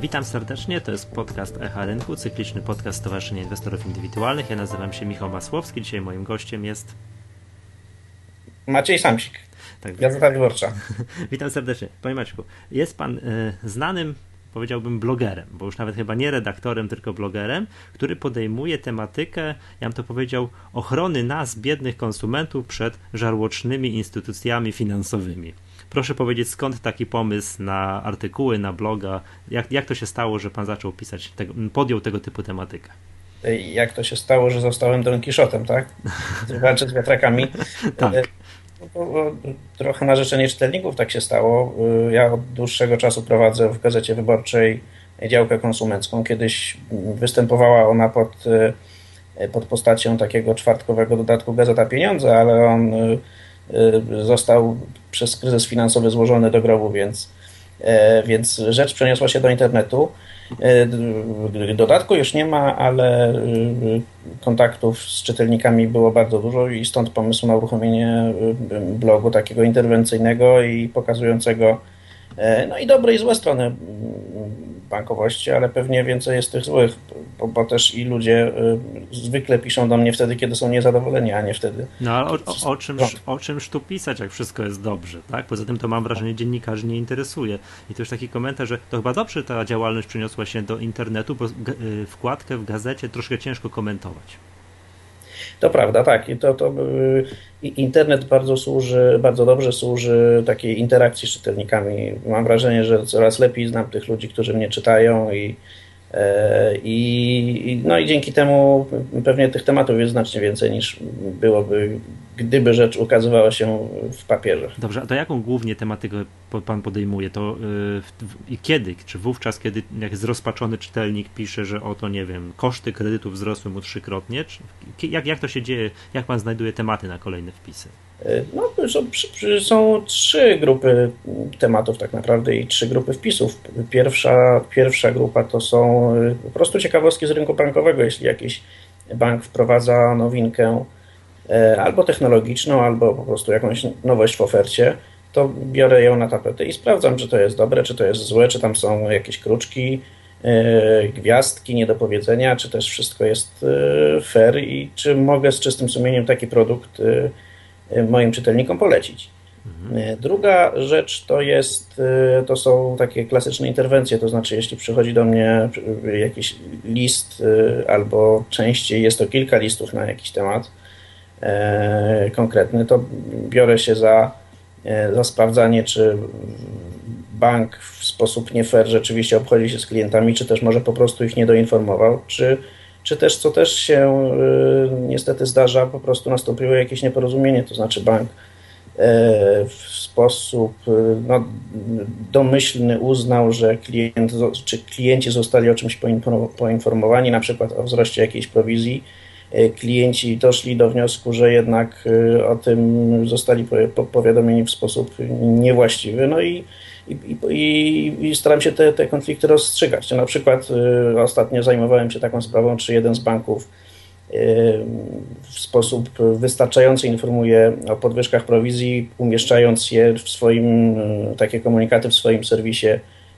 Witam serdecznie, to jest podcast Echa Rynku, cykliczny podcast Stowarzyszenia Inwestorów Indywidualnych. Ja nazywam się Michał Masłowski, dzisiaj moim gościem jest... Maciej Samsik, tak. Gazeta Wyborcza. Witam serdecznie. Panie Maćku, jest pan y, znanym powiedziałbym blogerem, bo już nawet chyba nie redaktorem, tylko blogerem, który podejmuje tematykę, ja bym to powiedział, ochrony nas, biednych konsumentów, przed żarłocznymi instytucjami finansowymi. Proszę powiedzieć, skąd taki pomysł na artykuły, na bloga? Jak, jak to się stało, że pan zaczął pisać, tego, podjął tego typu tematykę? Jak to się stało, że zostałem Don Quixotem, tak? Walczę z wiatrakami. tak. No, trochę na życzenie czytelników tak się stało. Ja od dłuższego czasu prowadzę w Gazecie Wyborczej działkę konsumencką. Kiedyś występowała ona pod, pod postacią takiego czwartkowego dodatku Gazeta Pieniądze, ale on został przez kryzys finansowy złożony do grobu, więc, e, więc rzecz przeniosła się do internetu. E, dodatku już nie ma, ale y, kontaktów z czytelnikami było bardzo dużo i stąd pomysł na uruchomienie y, blogu takiego interwencyjnego i pokazującego e, no i dobre i złe strony bankowości, ale pewnie więcej jest tych złych, bo, bo, też i ludzie y, zwykle piszą do mnie wtedy, kiedy są niezadowoleni, a nie wtedy. No ale o, o, o, czymś, o czymś tu pisać, jak wszystko jest dobrze, tak? Poza tym to mam wrażenie, dziennikarzy nie interesuje. I to już taki komentarz, że to chyba dobrze ta działalność przeniosła się do internetu, bo y, wkładkę w gazecie troszkę ciężko komentować. To prawda, tak. I to, to y, internet bardzo służy, bardzo dobrze służy takiej interakcji z czytelnikami. Mam wrażenie, że coraz lepiej znam tych ludzi, którzy mnie czytają i, i, no i dzięki temu pewnie tych tematów jest znacznie więcej niż byłoby, gdyby rzecz ukazywała się w papierze. Dobrze, a to jaką głównie tematykę pan podejmuje? To yy, kiedy? Czy wówczas, kiedy jak zrozpaczony czytelnik pisze, że oto, nie wiem, koszty kredytu wzrosły mu trzykrotnie? Czy, jak, jak to się dzieje? Jak pan znajduje tematy na kolejne wpisy? No, są, są, trzy grupy tematów tak naprawdę i trzy grupy wpisów. Pierwsza, pierwsza grupa to są e, po prostu ciekawostki z rynku bankowego, jeśli jakiś bank wprowadza nowinkę E, albo technologiczną, albo po prostu jakąś nowość w ofercie, to biorę ją na tapetę i sprawdzam, czy to jest dobre, czy to jest złe, czy tam są jakieś kruczki, e, gwiazdki, niedopowiedzenia, czy też wszystko jest e, fair i czy mogę z czystym sumieniem taki produkt moim czytelnikom polecić. Mhm. Druga rzecz to jest, to są takie klasyczne interwencje, to znaczy jeśli przychodzi do mnie jakiś list albo częściej jest to kilka listów na jakiś temat, E, konkretny, to biorę się za, e, za sprawdzanie, czy bank w sposób nie fair rzeczywiście obchodzi się z klientami, czy też może po prostu ich nie doinformował, czy, czy też, co też się e, niestety zdarza, po prostu nastąpiło jakieś nieporozumienie, to znaczy bank w sposób no, domyślny uznał, że klient, czy klienci zostali o czymś poinformowani, na przykład o wzroście jakiejś prowizji, klienci doszli do wniosku, że jednak o tym zostali powiadomieni w sposób niewłaściwy. No i, i, i, i staram się te, te konflikty rozstrzygać. Na przykład e, ostatnio zajmowałem się taką sprawą, czy jeden z banków w sposób wystarczający informuje o podwyżkach prowizji, umieszczając je w swoim, takie komunikaty w swoim serwisie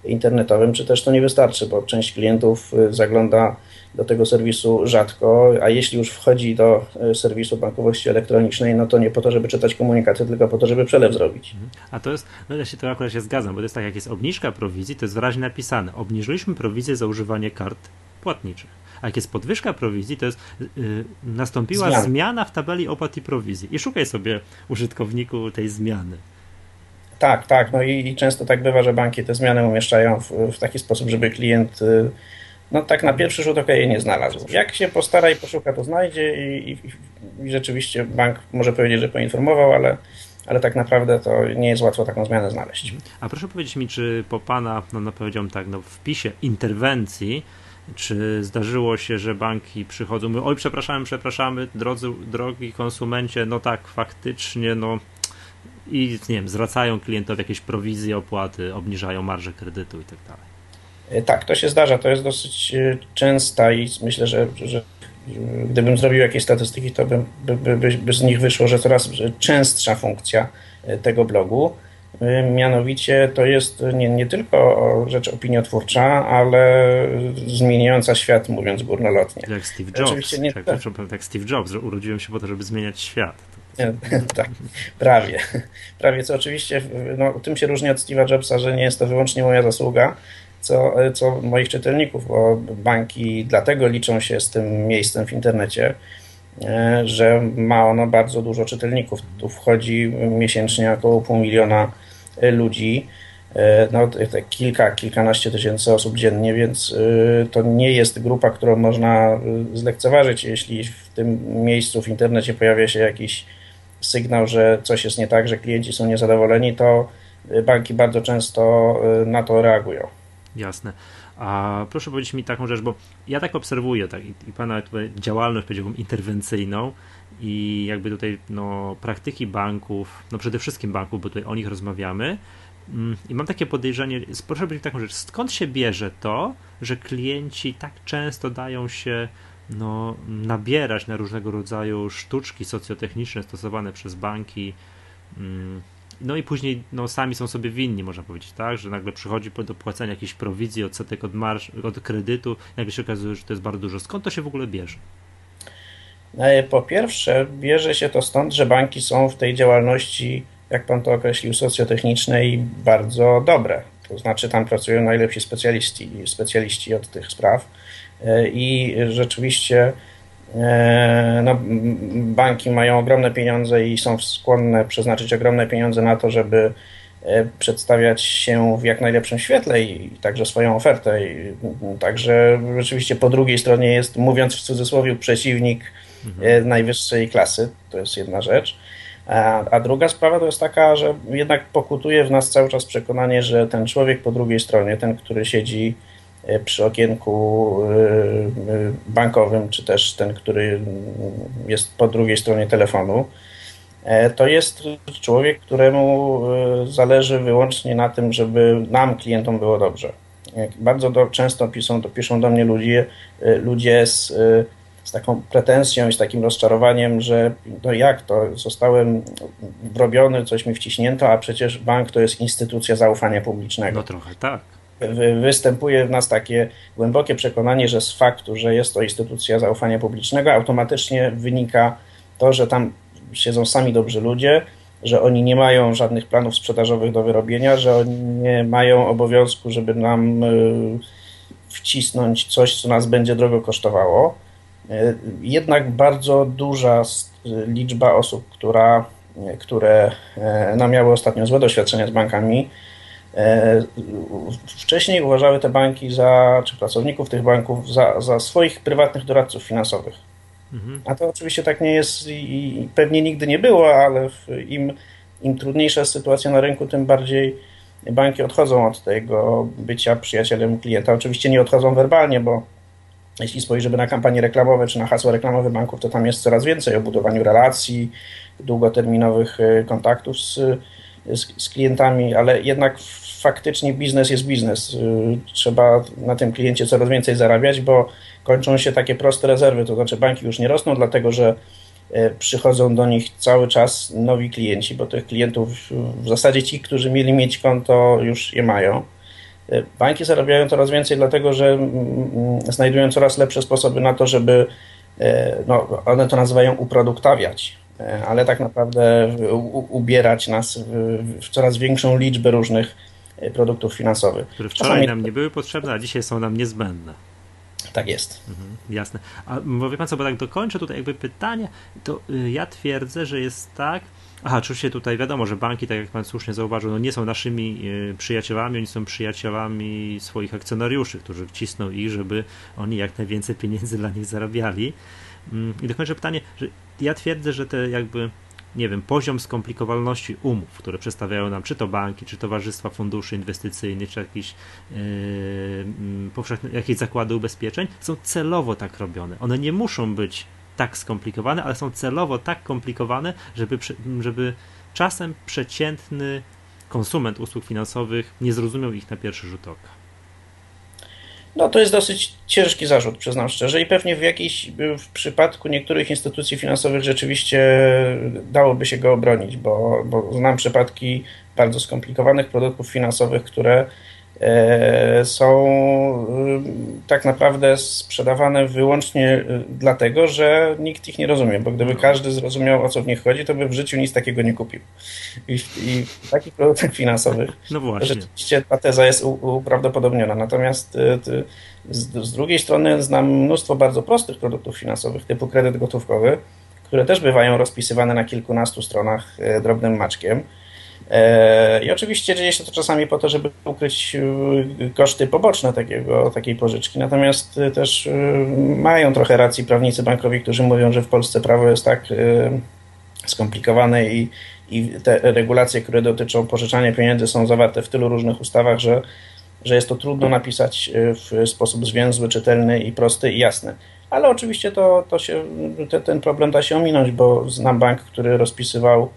internetowym, czy też to nie wystarczy, bo część klientów zagląda do tego serwisu rzadko, a jeśli już wchodzi do e, serwisu bankowości elektronicznej, no to nie po to, żeby czytać komunikaty, tylko po to, żeby przelew zrobić. A to jest, no ja się to akurat się zgadzam, bo to jest tak, jak jest obniżka prowizji, to jest wyraźnie napisane. Obniżyliśmy prowizję za używanie kart płatniczych. A jak jest podwyżka prowizji, to jest yy, nastąpiła Zmian. zmiana w tabeli opłat i prowizji. I szukaj sobie użytkowniku tej zmiany. Tak, tak. No i, i często tak bywa, że banki te zmiany umieszczają w, w taki sposób, żeby klient y, no tak na pierwszy rzut oka jej nie znalazł. Jak się postara i poszuka, to znajdzie i, i, i, rzeczywiście bank może powiedzieć, że poinformował, ale, ale tak naprawdę to nie jest łatwo taką zmianę znaleźć. A proszę powiedzieć mi, czy po Pana, no, no powiedziałem tak, no, wpisie interwencji, czy zdarzyło się, że banki przychodzą, mówią, oj przepraszamy, przepraszamy, drodzy, drogi konsumencie, no tak, faktycznie, no i nie wiem, zwracają klientowi jakieś prowizje, opłaty, obniżają marże kredytu i tak dalej. E, tak, to się zdarza, to jest dosyć e, częsta i myślę, że, że gdybym zrobił jakieś statystyki, to by, by, by, by z nich wyszło, że coraz częstsza funkcja e, tego blogu. Mianowicie to jest nie, nie tylko rzecz opiniotwórcza, ale zmieniająca świat, mówiąc górnolotnie. Jak Steve Jobs. Oczywiście nie, tak, tak. jak Steve Jobs, że urodziłem się po to, żeby zmieniać świat. tak, prawie. Prawie, co oczywiście no, tym się różni od Steve'a Jobsa, że nie jest to wyłącznie moja zasługa, co, co moich czytelników, bo banki dlatego liczą się z tym miejscem w internecie, e, że ma ono bardzo dużo czytelników. Tu wchodzi miesięcznie około pół miliona ludzi, e, no, kilka, kilkanaście tysięcy osób dziennie, więc e, to nie jest grupa, którą można zlekceważyć. Jeśli w tym miejscu w internecie pojawia się jakiś sygnał, że coś jest nie tak, że klienci są niezadowoleni, to banki bardzo często na to reagują. Jasne. A proszę powiedzieć mi taką rzecz, bo ja tak obserwuję tak, i, i pana działalność, powiedziałbym, interwencyjną i jakby tutaj no, praktyki banków, no przede wszystkim banków, bo tutaj o nich rozmawiamy. Mm, I mam takie podejrzenie, proszę powiedzieć taką rzecz, skąd się bierze to, że klienci tak często dają się no, nabierać na różnego rodzaju sztuczki socjotechniczne stosowane przez banki, mm, no i później no, sami są sobie winni, można powiedzieć, tak, że nagle przychodzi do płacenia jakiejś prowizji, odsetek od, marsz, od kredytu, nagle się okazuje, że to jest bardzo dużo. Skąd to się w ogóle bierze? E, po pierwsze, bierze się to stąd, że banki są w tej działalności, jak pan to określił, socjotechnicznej bardzo dobre. To znaczy, tam pracują najlepsi specjaliści, specjaliści od tych spraw e, i rzeczywiście no, banki mają ogromne pieniądze i są skłonne przeznaczyć ogromne pieniądze na to, żeby e, przedstawiać się w jak najlepszym świetle i także swoją ofertę. I także rzeczywiście po drugiej stronie jest, mówiąc w cudzysłowie, przeciwnik mhm. E, najwyższej klasy. To jest jedna rzecz. A, a, druga sprawa to jest taka, że jednak pokutuje w nas cały czas przekonanie, że ten człowiek po drugiej stronie, ten, który siedzi E, przy okienku e, e, bankowym, czy też ten, który jest po drugiej stronie telefonu, to jest człowiek, któremu zależy wyłącznie na tym, żeby nam, klientom, było dobrze. Bardzo do, często piszą, to piszą do mnie ludzie, ludzie z, z taką pretensją i z takim rozczarowaniem, że no jak to, zostałem wrobiony, coś mi wciśnięto, a przecież bank to jest instytucja zaufania publicznego. No trochę tak występuje w nas takie głębokie przekonanie, że z faktu, że jest to instytucja zaufania publicznego, automatycznie wynika to, że tam siedzą sami dobrzy ludzie, że oni nie mają żadnych planów sprzedażowych do wyrobienia, że oni nie mają obowiązku, żeby nam y, wcisnąć coś, co nas będzie drogo kosztowało. Y, jednak bardzo duża liczba osób, która, które no, miały ostatnio złe doświadczenia z bankami, wcześniej uważały te banki za, czy pracowników tych banków za, za swoich prywatnych doradców finansowych. Mhm. A to oczywiście tak nie jest i pewnie nigdy nie było, ale im, im trudniejsza jest sytuacja na rynku, tym bardziej banki odchodzą od tego bycia przyjacielem klienta. Oczywiście nie odchodzą werbalnie, bo jeśli spojrzymy na kampanie reklamowe czy na hasła reklamowe banków, to tam jest coraz więcej o budowaniu relacji, długoterminowych e, kontaktów z, z, z klientami, ale jednak faktycznie biznes jest biznes. Y, trzeba na tym kliencie coraz więcej zarabiać, bo kończą się takie proste rezerwy, to znaczy banki już nie rosną, dlatego że e, przychodzą do nich cały czas nowi klienci, bo tych klientów w zasadzie ci, którzy mieli mieć konto, już je mają. E, banki zarabiają coraz więcej, dlatego że mm, mm, znajdują coraz lepsze sposoby na to, żeby no, one to nazywają uproduktawiać, ale tak naprawdę ubierać nas w coraz większą liczbę różnych E, produktów finansowych. Które wczoraj Czasami... nam nie były potrzebne, a dzisiaj są nam niezbędne. Tak jest. Mhm, jasne. A wie pan co, bo tak dokończę tutaj jakby pytanie, to y, ja twierdzę, że jest tak, Aha, oczywiście tutaj wiadomo, że banki, tak jak pan słusznie zauważył, no nie są naszymi y, przyjacielami, oni są przyjacielami swoich akcjonariuszy, którzy wcisną ich, żeby oni jak najwięcej pieniędzy dla nich zarabiali. Mm, I dokończę pytanie, że ja twierdzę, że te jakby nie wiem, poziom skomplikowalności umów, które przedstawiają nam czy to banki, czy towarzystwa funduszy inwestycyjnych, czy jakieś, yy, powszechne, jakieś zakłady ubezpieczeń, są celowo tak robione. One nie muszą być tak skomplikowane, ale są celowo tak komplikowane, żeby, żeby czasem przeciętny konsument usług finansowych nie zrozumiał ich na pierwszy rzut oka. No to jest dosyć ciężki zarzut, przyznam szczerze, i pewnie w jakiejś w przypadku niektórych instytucji finansowych rzeczywiście dałoby się go obronić, bo, bo znam przypadki bardzo skomplikowanych produktów finansowych, które są y, tak naprawdę sprzedawane wyłącznie y, dlatego, że nikt ich nie rozumie, bo gdyby każdy zrozumiał o co w nich chodzi, to by w życiu nic takiego nie kupił. I, i w takich produktach finansowych no właśnie. rzeczywiście ta teza jest uprawdopodobniona. Natomiast y, z, z drugiej strony znam mnóstwo bardzo prostych produktów finansowych typu kredyt gotówkowy, które też bywają rozpisywane na kilkunastu stronach drobnym maczkiem E, I oczywiście dzieje się to czasami po to, żeby ukryć e, koszty poboczne takiego, takiej pożyczki. Natomiast e, też mają trochę racji prawnicy bankowi, którzy mówią, że w Polsce prawo jest tak skomplikowane i, i te regulacje, które dotyczą pożyczania pieniędzy są zawarte w tylu różnych ustawach, że, że jest to trudno napisać w sposób zwięzły, czytelny i prosty i jasny. Ale oczywiście to, to się, te, ten problem da się ominąć, bo znam bank, który rozpisywał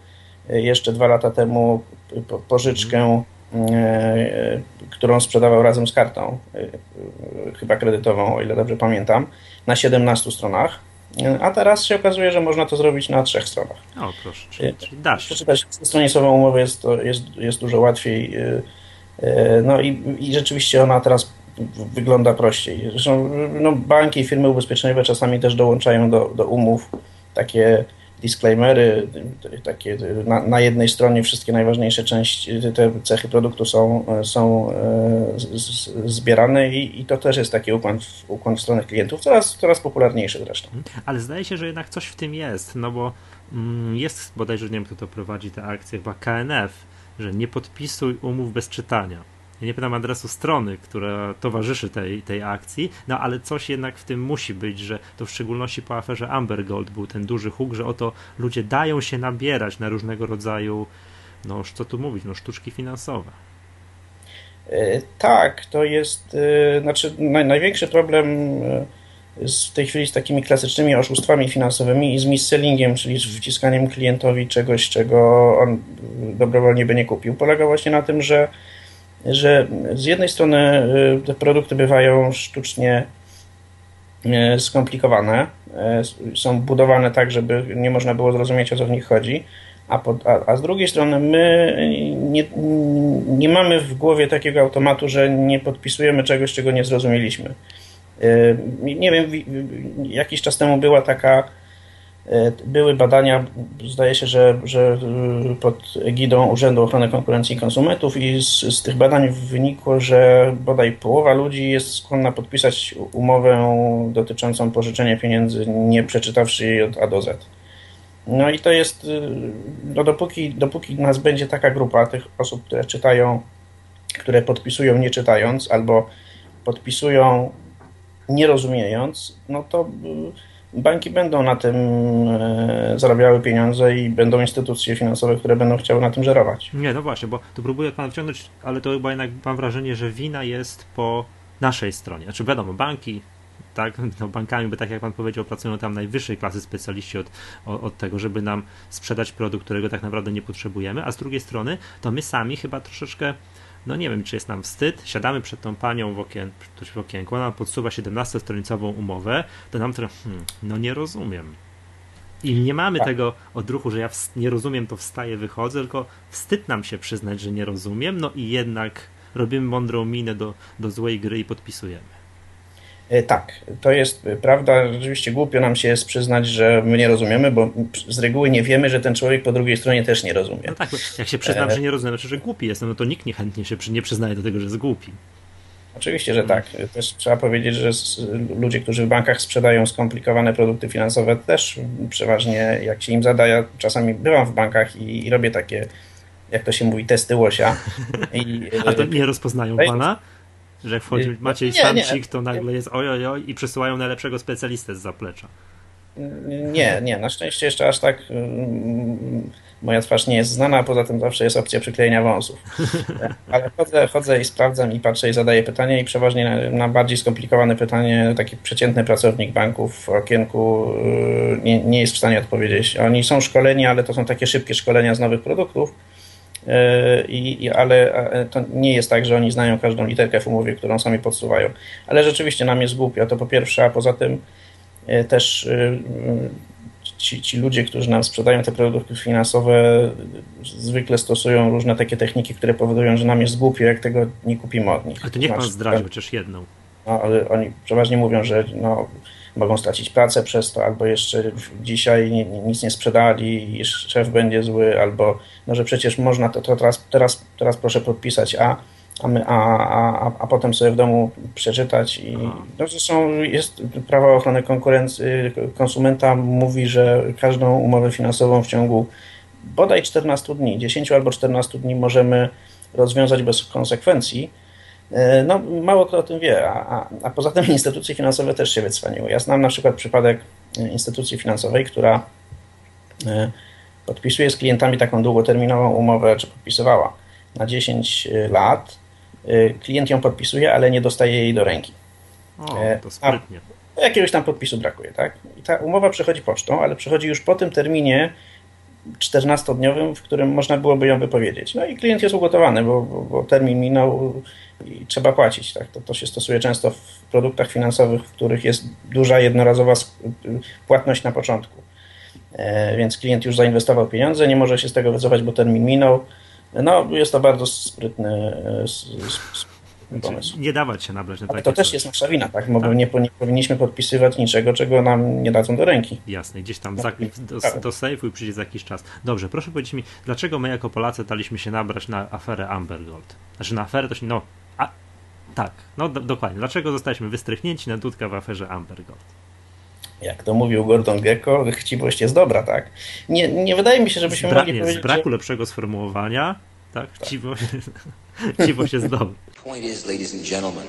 jeszcze dwa lata temu pożyczkę, e, którą sprzedawał razem z kartą, e, chyba kredytową, o ile dobrze pamiętam, na 17 stronach. A teraz się okazuje, że można to zrobić na trzech stronach. O, proszę, czyli, czyli da się. Przeczytać stronicową umowę jest, to, jest, jest dużo łatwiej. E, no i, i rzeczywiście ona teraz wygląda prościej. Zresztą no, banki i firmy ubezpieczeniowe czasami też dołączają do, do umów takie disclaimery, takie na, na, jednej stronie wszystkie najważniejsze części, te cechy produktu są, są e, z, zbierane i, i, to też jest taki ukłon, ukłon w stronę klientów, coraz, coraz popularniejszy zresztą. Mhm. Ale zdaje się, że jednak coś w tym jest, no bo mm, jest bodajże, nie wiem kto to prowadzi te akcje, chyba KNF, że nie podpisuj umów bez czytania ja nie pytam adresu strony, która towarzyszy tej, tej akcji, no ale coś jednak w tym musi być, że to w szczególności po aferze Amber Gold był ten duży huk, że oto ludzie dają się nabierać na różnego rodzaju, no co tu mówić, no sztuczki finansowe. E, tak, to jest, e, znaczy naj, największy problem e, w tej chwili z takimi klasycznymi oszustwami finansowymi i z mis-sellingiem, czyli z wciskaniem klientowi czegoś, czego on dobrowolnie by nie kupił, polega właśnie na tym, że że z jednej strony y, te produkty bywają sztucznie y, skomplikowane, y, są budowane tak, żeby nie można było zrozumieć o co w nich chodzi, a, pod, a, a, z drugiej strony my nie, nie mamy w głowie takiego automatu, że nie podpisujemy czegoś, czego nie zrozumieliśmy. Nie wiem, jakiś czas temu była taka były badania, zdaje się, że, że e, pod egidą Urzędu Ochrony Konkurencji i Konsumentów i z, z, tych badań wynikło, że bodaj połowa ludzi jest skłonna podpisać umowę dotyczącą pożyczenia pieniędzy, nie przeczytawszy jej od A do Z. No i to jest, e, no dopóki, dopóki nas będzie taka grupa tych osób, które czytają, które podpisują nie czytając, albo podpisują nie rozumiejąc, no to banki będą na tym e, zarabiały pieniądze i będą instytucje finansowe, które będą chciały na tym żerować. Nie, no właśnie, bo tu próbuję pan wciągnąć, ale to chyba jednak mam wrażenie, że wina jest po naszej stronie. Znaczy wiadomo, banki tak, no bankami, bo tak jak pan powiedział, pracują tam najwyższej klasy specjaliści od, od, tego, żeby nam sprzedać produkt, którego tak naprawdę nie potrzebujemy, a z drugiej strony to my sami chyba troszeczkę no nie wiem, czy jest nam wstyd, siadamy przed tą panią w, okien, w okienku, ona podsuwa 17-stronicową umowę, to nam trochę, hmm, no nie rozumiem. I nie mamy tak. tego odruchu, że ja nie rozumiem, to wstaję, wychodzę, tylko wstyd nam się przyznać, że nie rozumiem, no i jednak robimy mądrą minę do, do złej gry i podpisujemy. E, tak, to jest prawda. Rzeczywiście głupio nam się jest przyznać, że my nie rozumiemy, bo z reguły nie wiemy, że ten człowiek po drugiej stronie też nie rozumie. No tak, jak się przyznam, e... że nie rozumiem, znaczy, że głupi jestem, no to nikt niechętnie się nie przyznaje do tego, że jest głupi. Oczywiście, że tak. Też trzeba powiedzieć, że ludzie, którzy w bankach sprzedają skomplikowane produkty finansowe, też przeważnie, jak się im zada, ja czasami bywam w bankach i, i robię takie, jak to się mówi, testy łosia. I, A to nie rozpoznają pana? Że jak wchodzi Maciej Samcik, to nagle jest ojojoj i przesyłają najlepszego specjalistę z zaplecza. Nie, nie, na szczęście jeszcze aż tak mm, moja twarz nie jest znana, a poza tym zawsze jest opcja przyklejenia wąsów. Ale chodzę, chodzę i sprawdzam i patrzę i zadaję pytania i przeważnie na, na bardziej skomplikowane pytanie taki przeciętny pracownik banków w okienku y, nie, nie jest w stanie odpowiedzieć. Oni są szkoleni, ale to są takie szybkie szkolenia z nowych produktów i, ale to nie jest tak, że oni znają każdą literkę w umowie, którą sami podsuwają. Ale rzeczywiście nam jest głupio, to po pierwsze, a poza tym też ci, ci ludzie, którzy nam sprzedają te produkty finansowe, zwykle stosują różne takie techniki, które powodują, że nam jest głupio, jak tego nie kupimy od nich. Ale to niech pan zdradzi chociaż jedną. No, ale oni przeważnie mówią, że no, mogą stracić pracę przez to, albo jeszcze dzisiaj nic nie sprzedali i szef będzie zły, albo no, że przecież można to, to teraz, teraz, teraz proszę podpisać A, a, my, a, a, a potem sobie w domu przeczytać. I, no, zresztą jest prawo ochrony konkurencji, konsumenta mówi, że każdą umowę finansową w ciągu bodaj 14 dni, 10 albo 14 dni możemy rozwiązać bez konsekwencji. E, no, mało kto o tym wie, a, a, a poza tym instytucje finansowe też się wycwaniły. Ja znam na przykład przypadek instytucji finansowej, która e, podpisuje z klientami taką długoterminową umowę, czy podpisywała na 10 lat klient ją podpisuje, ale nie dostaje jej do ręki. O, e, to sprytnie. A jakiegoś tam podpisu brakuje, tak? I ta umowa przechodzi pocztą, ale przechodzi już po tym terminie 14-dniowym, w którym można byłoby ją wypowiedzieć. No i klient jest ugotowany, bo, bo, bo termin minął i trzeba płacić. Tak? To, to się stosuje często w produktach finansowych, w których jest duża jednorazowa płatność na początku. E, więc klient już zainwestował pieniądze, nie może się z tego wycofać, bo termin minął no, jest to bardzo sprytny e, pomysł. Nie dawać się nabrać na takie to też coś. jest nasza wina, tak? Bo tak. Nie, nie, powinniśmy podpisywać niczego, czego nam nie dadzą do ręki. Jasne, gdzieś tam tak. do, do sejfu i przyjdzie za jakiś czas. Dobrze, proszę powiedzieć mi, dlaczego my jako Polacy daliśmy się nabrać na aferę Amber Gold? Znaczy na aferę to się, no, a, tak, no do, dokładnie. Dlaczego zostaliśmy wystrychnięci na dudka w aferze Amber Gold? jak to mówił Gordon Gecko, chciwość jest dobra, tak? Nie, nie wydaje mi się, żebyśmy Zbra- mogli nie, powiedzieć... Z braku że... lepszego sformułowania, tak? tak. Chciwość, chciwość jest dobra. Point is, ladies and gentlemen,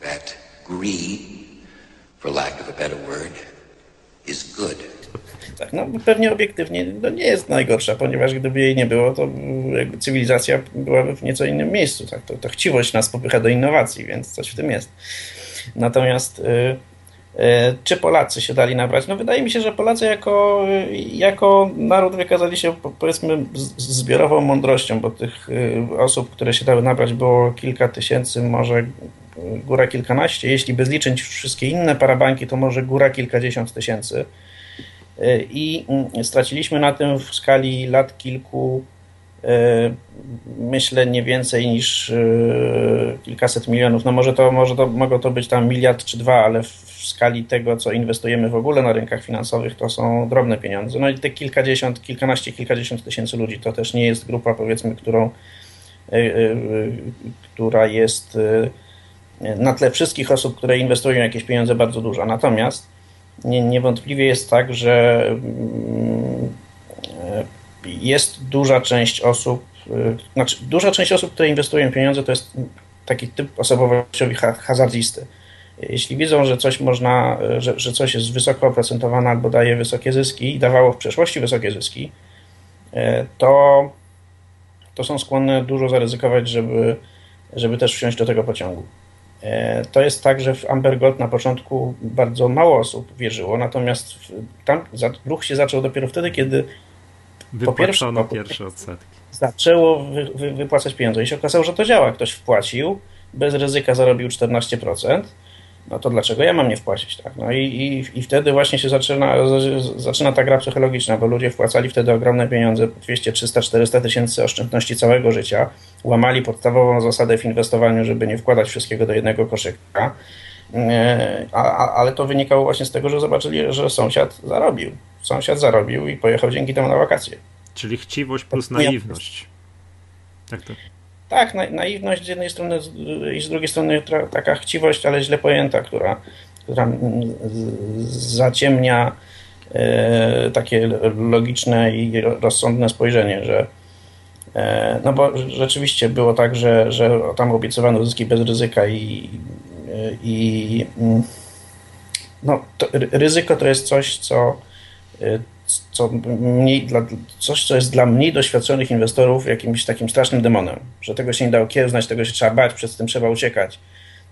that greed, for lack of a better word, is good. Tak, no pewnie obiektywnie no, nie jest najgorsza, ponieważ gdyby jej nie było, to cywilizacja byłaby w nieco innym miejscu. Tak? To, to chciwość nas popycha do innowacji, więc coś w tym jest. Natomiast... Y E, czy Polacy się dali nabrać? No wydaje mi się, że Polacy jako, jako naród wykazali się powiedzmy zbiorową mądrością, bo tych e, osób, które się dały nabrać było kilka tysięcy, może góra kilkanaście. Jeśli by zliczyć wszystkie inne parabanki, to może góra kilkadziesiąt tysięcy. E, I mm, straciliśmy na tym w skali lat kilku myślę nie więcej niż kilkaset milionów. No może to, może to mogą to być tam miliard czy dwa, ale w w skali tego, co inwestujemy w ogóle na rynkach finansowych, to są drobne pieniądze. No i te kilkadziesiąt, kilkanaście, kilkadziesiąt tysięcy ludzi to też nie jest grupa, powiedzmy, którą, e, e, która jest e, na tle wszystkich osób, które inwestują jakieś pieniądze bardzo duża. Natomiast nie, niewątpliwie jest tak, że mm, jest duża część osób, znaczy duża część osób, które inwestują pieniądze, to jest taki typ osobowościowy hazardzisty jeśli widzą, że coś można, że, że coś jest wysoko oprocentowane albo daje wysokie zyski i dawało w przeszłości wysokie zyski, e, to, to są skłonne dużo zaryzykować, żeby, żeby też wsiąść do tego pociągu. E, to jest tak, że w Amber Gold na początku bardzo mało osób wierzyło, natomiast tam ruch się zaczął dopiero wtedy, kiedy po pierwsze, pierwsze odsetki. Zaczęło wy, wy, wypłacać pieniądze i się okazało, że to działa. Ktoś wpłacił, bez ryzyka zarobił 14%, no to dlaczego ja mam nie wpłacić, tak? No i, i, i wtedy właśnie się zaczyna, zaczyna ta gra psychologiczna, bo ludzie wpłacali wtedy ogromne pieniądze, 200, 300, 400 tysięcy oszczędności całego życia, łamali podstawową zasadę w inwestowaniu, żeby nie wkładać wszystkiego do jednego koszyka, e, a, a, ale to wynikało właśnie z tego, że zobaczyli, że sąsiad zarobił. Sąsiad zarobił i pojechał dzięki temu na wakacje. Czyli chciwość plus naiwność. Tak to. Tak, naiwność z jednej strony i z drugiej strony taka chciwość, ale źle pojęta, która, która zaciemnia e, takie logiczne i rozsądne spojrzenie, że e, no bo rzeczywiście było tak, że, że tam obiecywano zyski bez ryzyka i, i no, ryzyko to jest coś, co e, co mniej dla, coś, co jest dla mniej doświadczonych inwestorów jakimś takim strasznym demonem, że tego się nie da okiełznać, tego się trzeba bać, przed tym trzeba uciekać.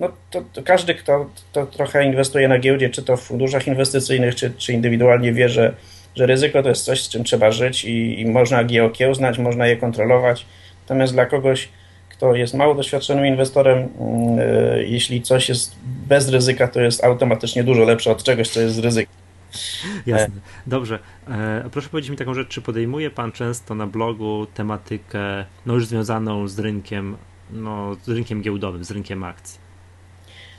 No to, to każdy, kto to trochę inwestuje na giełdzie, czy to w funduszach inwestycyjnych, czy, czy indywidualnie wie, że, że ryzyko to jest coś, z czym trzeba żyć i, i można je okiełznać, można je kontrolować. Natomiast dla kogoś, kto jest mało doświadczonym inwestorem, yy, jeśli coś jest bez ryzyka, to jest automatycznie dużo lepsze od czegoś, co jest z ryzykiem. Jasne. Dobrze. E, proszę powiedzieć mi taką rzecz, czy podejmuje Pan często na blogu tematykę no już związaną z rynkiem, no, z rynkiem giełdowym, z rynkiem akcji?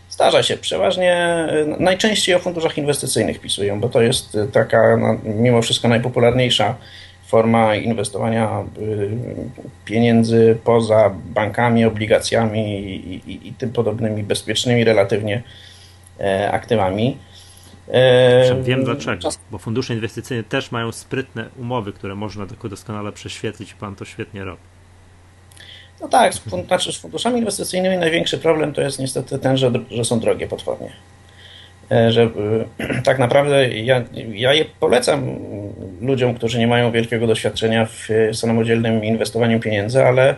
Zdarza się. Przeważnie najczęściej o funduszach inwestycyjnych pisują, bo to jest taka no, mimo wszystko najpopularniejsza forma inwestowania pieniędzy poza bankami, obligacjami i, i, i tym podobnymi bezpiecznymi relatywnie e, aktywami. E, wiem dlaczego, bo fundusze inwestycyjne też mają sprytne umowy, które można doskonale prześwietlić i pan to świetnie robi. No tak, znaczy z funduszami inwestycyjnymi największy problem to jest niestety ten, że, że są drogie potwornie. E, że e, tak naprawdę ja, ja je polecam ludziom, którzy nie mają wielkiego doświadczenia w samodzielnym inwestowaniu pieniędzy, ale,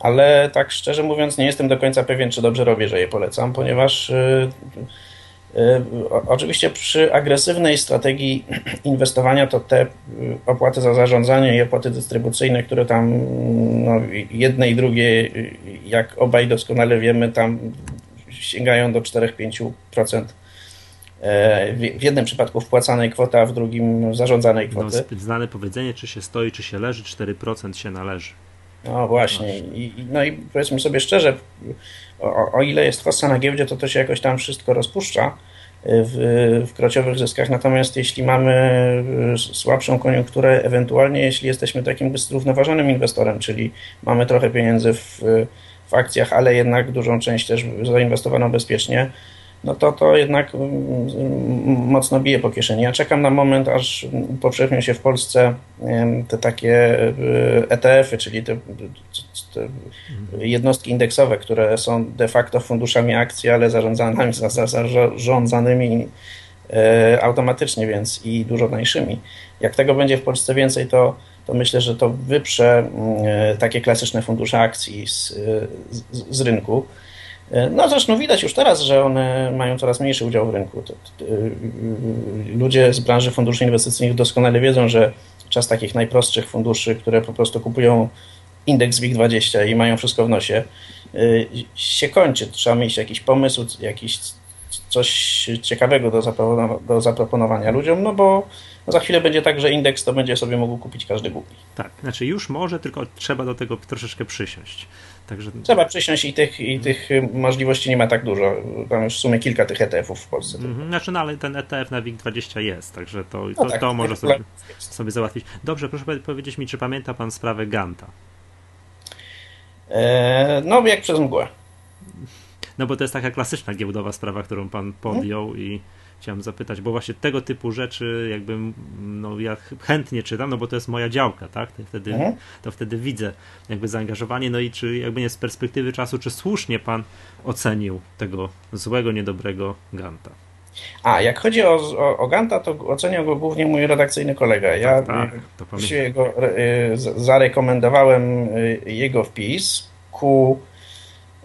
ale tak szczerze mówiąc nie jestem do końca pewien, czy dobrze robię, że je polecam, ponieważ E, oczywiście przy agresywnej strategii inwestowania to te opłaty za zarządzanie i opłaty dystrybucyjne, które tam no, jedne i drugie, jak obaj doskonale wiemy, tam sięgają do 4-5% e, w jednym przypadku wpłacanej kwoty, a w drugim zarządzanej kwoty. No, znane powiedzenie, czy się stoi, czy się leży, 4% się należy. No właśnie. I, no i powiedzmy sobie szczerze, o, o, ile jest hossa na giełdzie, to to się jakoś tam wszystko rozpuszcza w, w krociowych zyskach. Natomiast jeśli mamy e, słabszą koniunkturę, ewentualnie jeśli jesteśmy takim zrównoważonym inwestorem, czyli mamy trochę pieniędzy w, w akcjach, ale jednak dużą część też zainwestowaną bezpiecznie, no to to jednak mm, mocno bije po kieszeni. Ja czekam na moment, aż powszechnią się w Polsce te takie ETF-y, czyli te, te jednostki indeksowe, które są de facto funduszami akcji, ale zarządzanymi, zarządzanymi e, automatycznie, więc i dużo tańszymi. Jak tego będzie w Polsce więcej, to, to myślę, że to wyprze mm, e, takie klasyczne fundusze akcji z, z, z rynku. E, no zresztą widać już teraz, że one mają coraz mniejszy udział w rynku. E, ludzie z branży funduszy inwestycyjnych doskonale wiedzą, że czas takich najprostszych funduszy, które po prostu kupują indeks WIG20 i mają wszystko w nosie, e, się kończy. Trzeba mieć jakiś pomysł, jakiś coś ciekawego do, do zaproponowania ludziom, no bo za chwilę będzie tak, że indeks to będzie sobie mógł kupić każdy głupi. Tak, znaczy już może, tylko trzeba do tego troszeczkę przysiąść. Także... Trzeba przysiąść i tych, i tych możliwości nie ma tak dużo. Tam już w sumie kilka tych ETF-ów w Polsce. Mm-hmm. Znaczy, no ale ten ETF na WIG20 jest, także to, no to, tak, to może sobie, sobie załatwić. Dobrze, proszę powiedzieć mi, czy pamięta pan sprawę Ganta? Eee, no, jak przez mgłę. No bo to jest taka klasyczna giełdowa sprawa, którą pan podjął i chciałem zapytać, bo właśnie tego typu rzeczy jakby no ja chętnie czytam, no bo to jest moja działka, tak? To wtedy, mhm. to wtedy widzę jakby zaangażowanie, no i czy jakby nie z perspektywy czasu, czy słusznie pan ocenił tego złego, niedobrego Ganta? A, jak chodzi o, o, o Ganta, to oceniał go głównie mój redakcyjny kolega. Ja tak, tak, go, y, zarekomendowałem y, jego wpis ku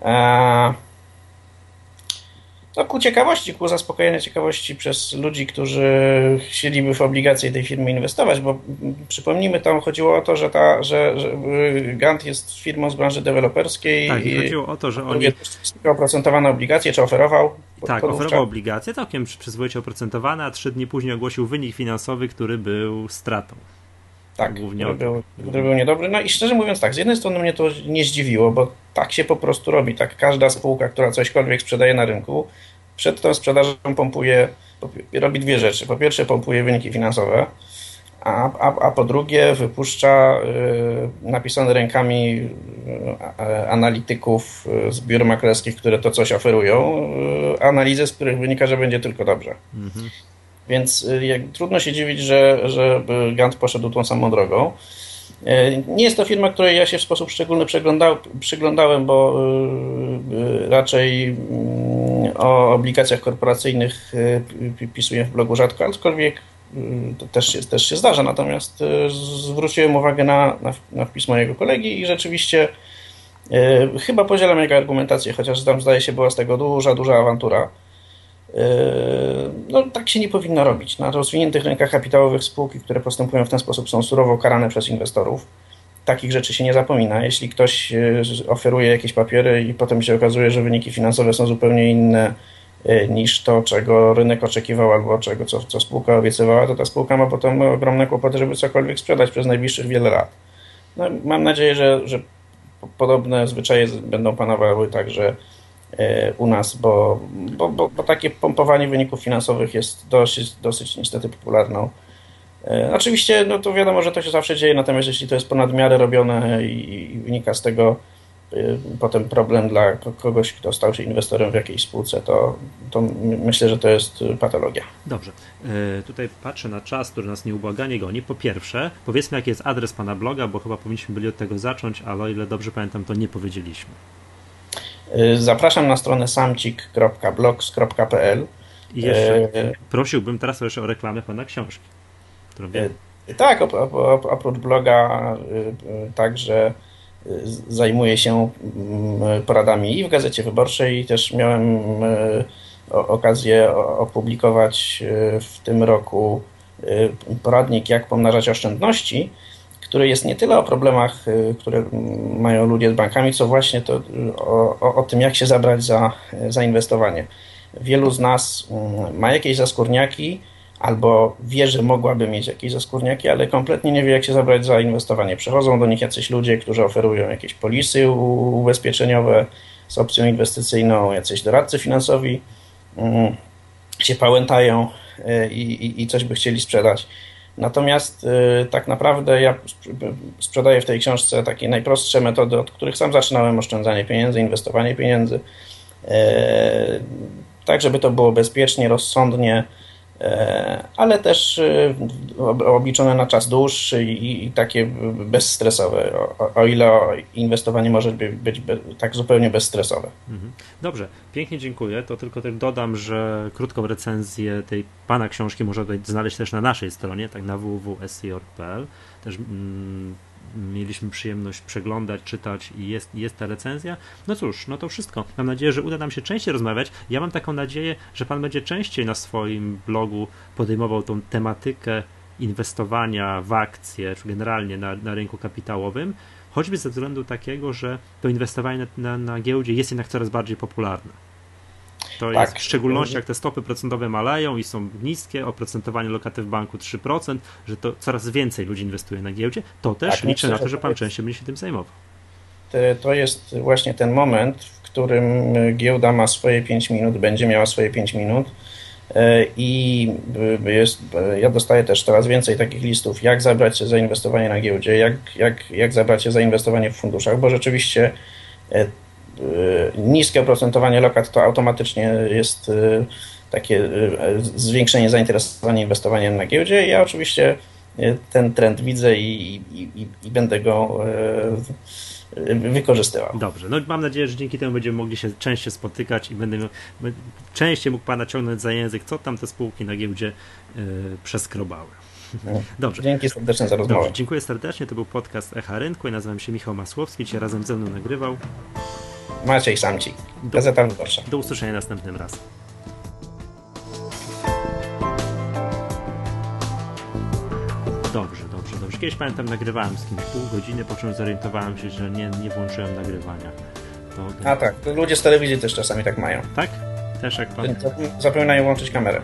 a, no, ku ciekawości, ku zaspokojeniu ciekawości przez ludzi, którzy chcieliby w obligacje tej firmy inwestować, bo przypomnijmy, tam chodziło o to, że, ta, że, że Gant jest firmą z branży deweloperskiej. Tak, i chodziło o to, że oni... oprocentowane obligacje, czy oferował? Tak, oferował obligacje, całkiem przyzwoicie oprocentowane, a trzy dni później ogłosił wynik finansowy, który był stratą. Tak, Głównie który był, który był niedobry. No i szczerze mówiąc tak, z jednej strony mnie to nie zdziwiło, bo tak się po prostu robi. Tak każda spółka, która cośkolwiek sprzedaje na rynku, przed tą sprzedażą pompuje, robi dwie rzeczy. Po pierwsze pompuje wyniki finansowe, a, a, a po drugie wypuszcza y, napisane rękami y, analityków y, z biur maklerskich, które to coś oferują, y, analizy, z których wynika, że będzie tylko dobrze. Mhm. Więc y, jak, trudno się dziwić, że, że Gant poszedł tą samą drogą. Y, nie jest to firma, której ja się w sposób szczególny przyglądałem, bo raczej mm, o obligacjach korporacyjnych pisuję w blogu rzadko, aczkolwiek to też się, też się zdarza. Natomiast zwróciłem uwagę na, na, na wpis mojego kolegi i rzeczywiście chyba podzielam jego argumentację, chociaż tam zdaje się była z tego duża, duża awantura no, tak się nie powinno robić. Na rozwiniętych rynkach kapitałowych spółki, które postępują w ten sposób, są surowo karane przez inwestorów. Takich rzeczy się nie zapomina. Jeśli ktoś oferuje jakieś papiery i potem się okazuje, że wyniki finansowe są zupełnie inne niż to, czego rynek oczekiwał albo czego, co, co spółka obiecywała, to ta spółka ma potem ogromne kłopoty, żeby cokolwiek sprzedać przez najbliższych wiele lat. No, mam nadzieję, że, że podobne zwyczaje będą panowały także e, u nas, bo, bo, bo, bo takie pompowanie wyników finansowych jest dosyć, dosyć niestety popularną. E, oczywiście, no to wiadomo, że to się zawsze dzieje, natomiast jeśli to jest ponad miarę robione i, i wynika z tego Y, potem problem dla kogoś, kto stał się inwestorem w jakiejś spółce, to, to myślę, że to jest patologia. Dobrze. Y, tutaj patrzę na czas, który nas nieubłaganie goni. Po pierwsze, powiedzmy, jaki jest adres pana bloga, bo chyba powinniśmy byli od tego zacząć, ale o ile dobrze pamiętam, to nie powiedzieliśmy. Y, zapraszam na stronę samcik.blogs.pl. I jeszcze prosiłbym teraz jeszcze o reklamę pana książki. Wiem. Tak, oprócz bloga także zajmuję się mm, poradami i w Gazecie Wyborczej. Też miałem e, okazję opublikować e, w tym roku e, poradnik Jak pomnażać oszczędności, który jest nie tyle o problemach, które mają ludzie z bankami, co właśnie to o, o, o tym, jak się zabrać za zainwestowanie. Wielu z nas mm, ma jakieś zaskórniaki, albo wie, że mogłaby mieć jakieś zaskórniaki, ale kompletnie nie wie, jak się zabrać za inwestowanie. Przychodzą do nich jacyś ludzie, którzy oferują jakieś polisy ubezpieczeniowe z opcją inwestycyjną, jacyś doradcy finansowi mm, się pałętają e, i, i, i coś by chcieli sprzedać. Natomiast y, tak naprawdę ja sprzedaję w tej książce takie najprostsze metody, od których sam zaczynałem oszczędzanie pieniędzy, inwestowanie pieniędzy, y, tak żeby to było bezpiecznie, rozsądnie, ale też e, obliczone na czas dłuższy i, takie bezstresowe, o, ile inwestowanie może być, tak zupełnie bezstresowe. Mhm. Dobrze, pięknie dziękuję. To tylko też dodam, że krótką recenzję tej pana książki można znaleźć też na naszej stronie, tak na www.scior.pl. Też mm, mieliśmy przyjemność przeglądać, czytać i jest, jest ta recenzja. No cóż, no to wszystko. Mam nadzieję, że uda nam się częściej rozmawiać. Ja mam taką nadzieję, że Pan będzie częściej na swoim blogu podejmował tą tematykę inwestowania w akcje, czy generalnie na, na rynku kapitałowym, choćby ze względu takiego, że to inwestowanie na, na, na giełdzie jest jednak coraz bardziej popularne. To tak. jest w szczególności jak te stopy procentowe maleją i są niskie, oprocentowanie lokaty w banku 3%, że to coraz więcej ludzi inwestuje na giełdzie, to też tak, liczę na to, że pan częściej będzie się tym zajmował. To jest właśnie ten moment, w którym giełda ma swoje 5 minut, będzie miała swoje 5 minut e, i jest, ja dostaję też coraz więcej takich listów, jak zabrać się za inwestowanie na giełdzie, jak, jak, jak zabrać się za inwestowanie w funduszach, bo rzeczywiście e, niskie oprocentowanie lokat to automatycznie jest y, takie y, zwiększenie zainteresowania inwestowaniem na giełdzie. Ja oczywiście ten trend widzę i, i, i będę go wykorzystywał. Dobrze, no mam nadzieję, że dzięki temu będziemy mogli się częściej spotykać i będę częściej mógł Pana ciągnąć za język, co tam te spółki na giełdzie przeskrobały. No. Dobrze. Dzięki serdecznie za rozmowę. Dobrze, dziękuję serdecznie. To był podcast Echa Rynku. Ja nazywam się Michał Masłowski. Dzisiaj razem ze mną nagrywał Maciej Samcik, Gazeta Wyborcza. Do usłyszenia następnym razem. Dobrze, dobrze, dobrze. Kiedyś pamiętam, nagrywałem z kimś pół godziny, po czym zorientowałem się, że nie, nie włączyłem nagrywania. To... A tak, ludzie z telewizji też czasami tak mają. Tak? Też jak pan. Zapominają włączyć kamerę.